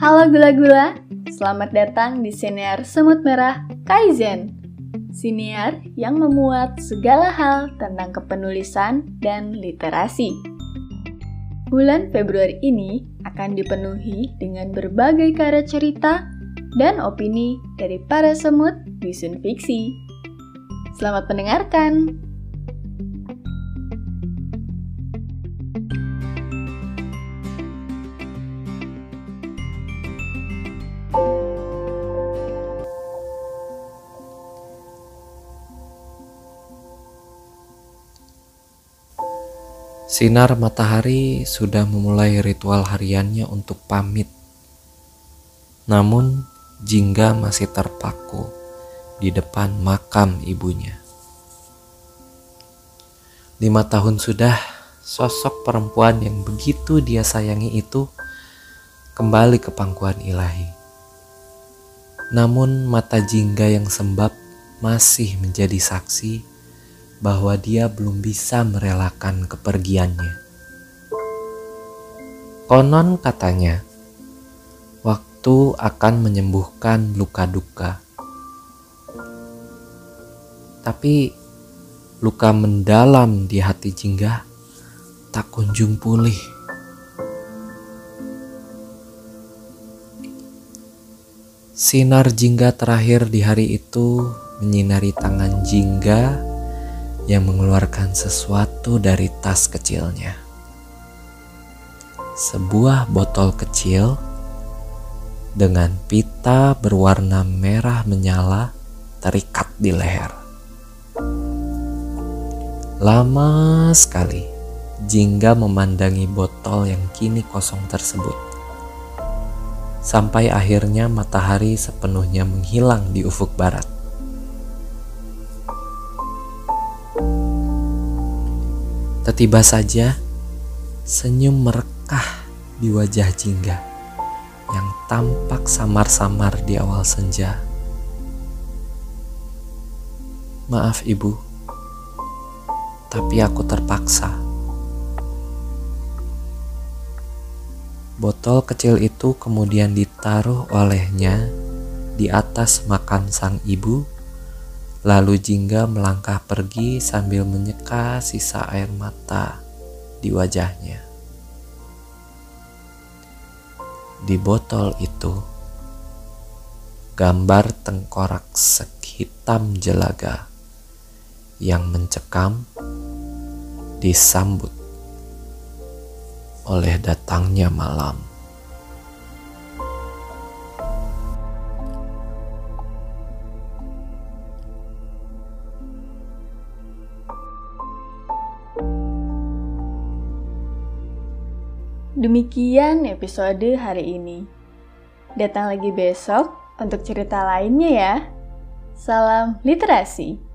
Halo gula-gula, selamat datang di Siniar Semut Merah Kaizen. Siniar yang memuat segala hal tentang kepenulisan dan literasi. Bulan Februari ini akan dipenuhi dengan berbagai karya cerita dan opini dari para semut di Fiksi. Selamat mendengarkan! Sinar matahari sudah memulai ritual hariannya untuk pamit. Namun, Jingga masih terpaku di depan makam ibunya. Lima tahun sudah, sosok perempuan yang begitu dia sayangi itu kembali ke pangkuan ilahi. Namun mata Jingga yang sembab masih menjadi saksi bahwa dia belum bisa merelakan kepergiannya. Konon katanya, waktu akan menyembuhkan luka duka. Tapi luka mendalam di hati Jingga tak kunjung pulih. Sinar Jingga terakhir di hari itu menyinari tangan Jingga yang mengeluarkan sesuatu dari tas kecilnya. Sebuah botol kecil dengan pita berwarna merah menyala terikat di leher. Lama sekali Jingga memandangi botol yang kini kosong tersebut. Sampai akhirnya matahari sepenuhnya menghilang di ufuk barat. Tiba saja senyum merekah di wajah Jingga yang tampak samar-samar di awal senja. Maaf ibu, tapi aku terpaksa. Botol kecil itu kemudian ditaruh olehnya di atas makam sang ibu Lalu Jingga melangkah pergi sambil menyeka sisa air mata di wajahnya. Di botol itu, gambar tengkorak hitam jelaga yang mencekam disambut oleh datangnya malam. Demikian episode hari ini. Datang lagi besok untuk cerita lainnya ya. Salam literasi.